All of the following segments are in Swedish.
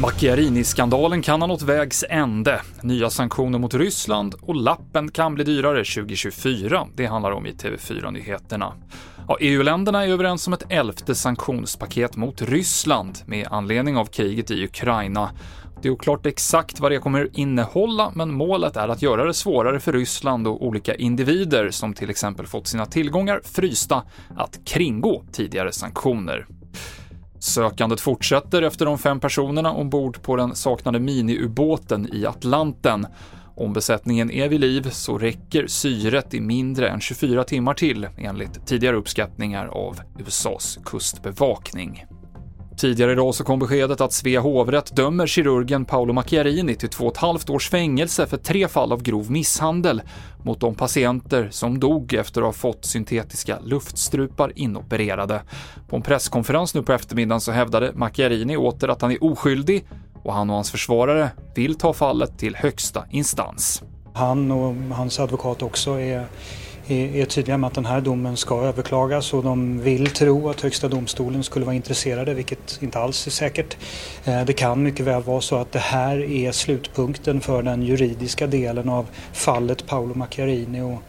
Macchiarini-skandalen kan ha nått vägs ände. Nya sanktioner mot Ryssland och lappen kan bli dyrare 2024. Det handlar om i TV4-nyheterna. Ja, EU-länderna är överens om ett elfte sanktionspaket mot Ryssland med anledning av kriget i Ukraina. Det är oklart exakt vad det kommer innehålla, men målet är att göra det svårare för Ryssland och olika individer som till exempel fått sina tillgångar frysta att kringgå tidigare sanktioner. Sökandet fortsätter efter de fem personerna ombord på den saknade miniubåten i Atlanten. Om besättningen är vid liv så räcker syret i mindre än 24 timmar till, enligt tidigare uppskattningar av USAs kustbevakning. Tidigare idag så kom beskedet att Svea hovrätt dömer kirurgen Paolo Macchiarini till två och ett halvt års fängelse för tre fall av grov misshandel mot de patienter som dog efter att ha fått syntetiska luftstrupar inopererade. På en presskonferens nu på eftermiddagen så hävdade Macchiarini åter att han är oskyldig och han och hans försvarare vill ta fallet till högsta instans. Han och hans advokat också är är tydliga med att den här domen ska överklagas och de vill tro att Högsta domstolen skulle vara intresserade, vilket inte alls är säkert. Eh, det kan mycket väl vara så att det här är slutpunkten för den juridiska delen av fallet Paolo Macchiarini. Och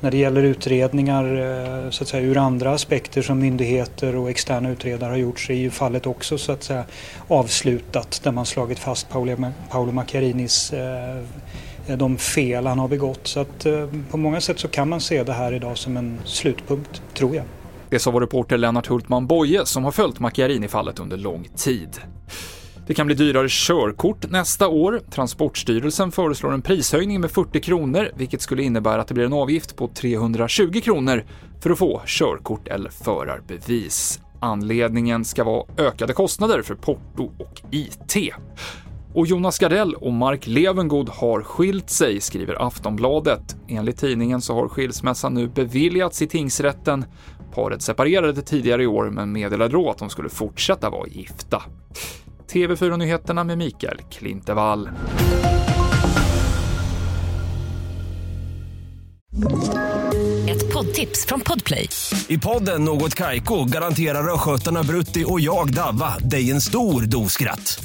när det gäller utredningar eh, så att säga, ur andra aspekter som myndigheter och externa utredare har gjort så är ju fallet också så att säga avslutat där man slagit fast Paolo, Paolo Macchiarinis Eh, Eh, de fel han har begått. Så att eh, på många sätt så kan man se det här idag som en slutpunkt, tror jag. Det sa vår reporter Lennart Hultman Boye som har följt Macchiarini-fallet under lång tid. Det kan bli dyrare körkort nästa år. Transportstyrelsen föreslår en prishöjning med 40 kronor, vilket skulle innebära att det blir en avgift på 320 kronor för att få körkort eller förarbevis. Anledningen ska vara ökade kostnader för porto och IT. Och Jonas Gardell och Mark Levengood har skilt sig, skriver Aftonbladet. Enligt tidningen så har skilsmässan nu beviljats i tingsrätten. Paret separerade tidigare i år men meddelade då att de skulle fortsätta vara gifta. TV4-nyheterna med Mikael Klintevall. Ett poddtips från Podplay. I podden Något Kaiko garanterar östgötarna Brutti och jag, Davva, dig en stor dos skratt.